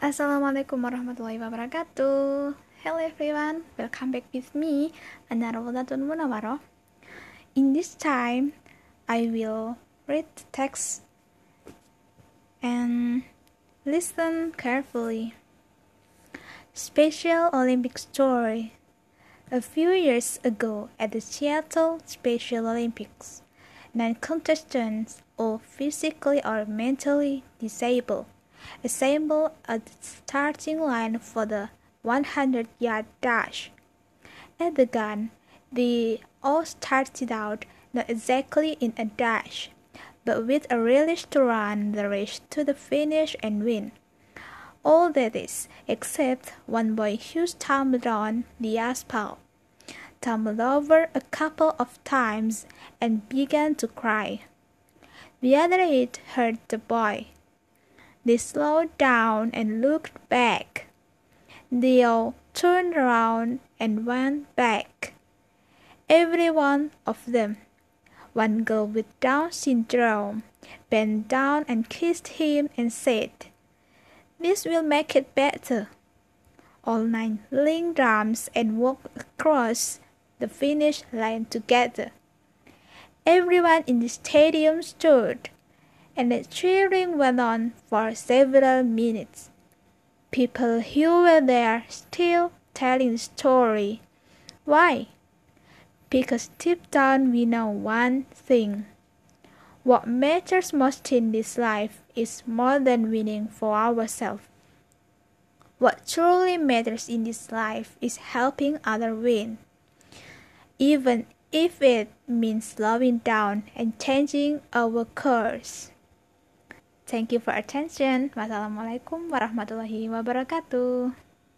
Assalamualaikum warahmatullahi wabarakatuh. Hello everyone, welcome back with me, Anar Wadatun Munawaro. In this time, I will read the text and listen carefully. Special Olympic story. A few years ago, at the Seattle Special Olympics, nine contestants, all physically or mentally disabled, assemble at the starting line for the 100 yard dash. At the gun, they all started out not exactly in a dash, but with a relish to run the race to the finish and win. All that is, except one boy who stumbled on the asphalt, tumbled over a couple of times, and began to cry. The other eight heard the boy. They slowed down and looked back. They all turned around and went back. Every one of them. One girl with Down syndrome bent down and kissed him and said, This will make it better. All nine linked arms and walked across the finish line together. Everyone in the stadium stood and the cheering went on for several minutes. People who were there still telling the story. Why? Because deep down we know one thing. What matters most in this life is more than winning for ourselves. What truly matters in this life is helping others win. Even if it means slowing down and changing our course. Thank you for attention. Wassalamualaikum warahmatullahi wabarakatuh.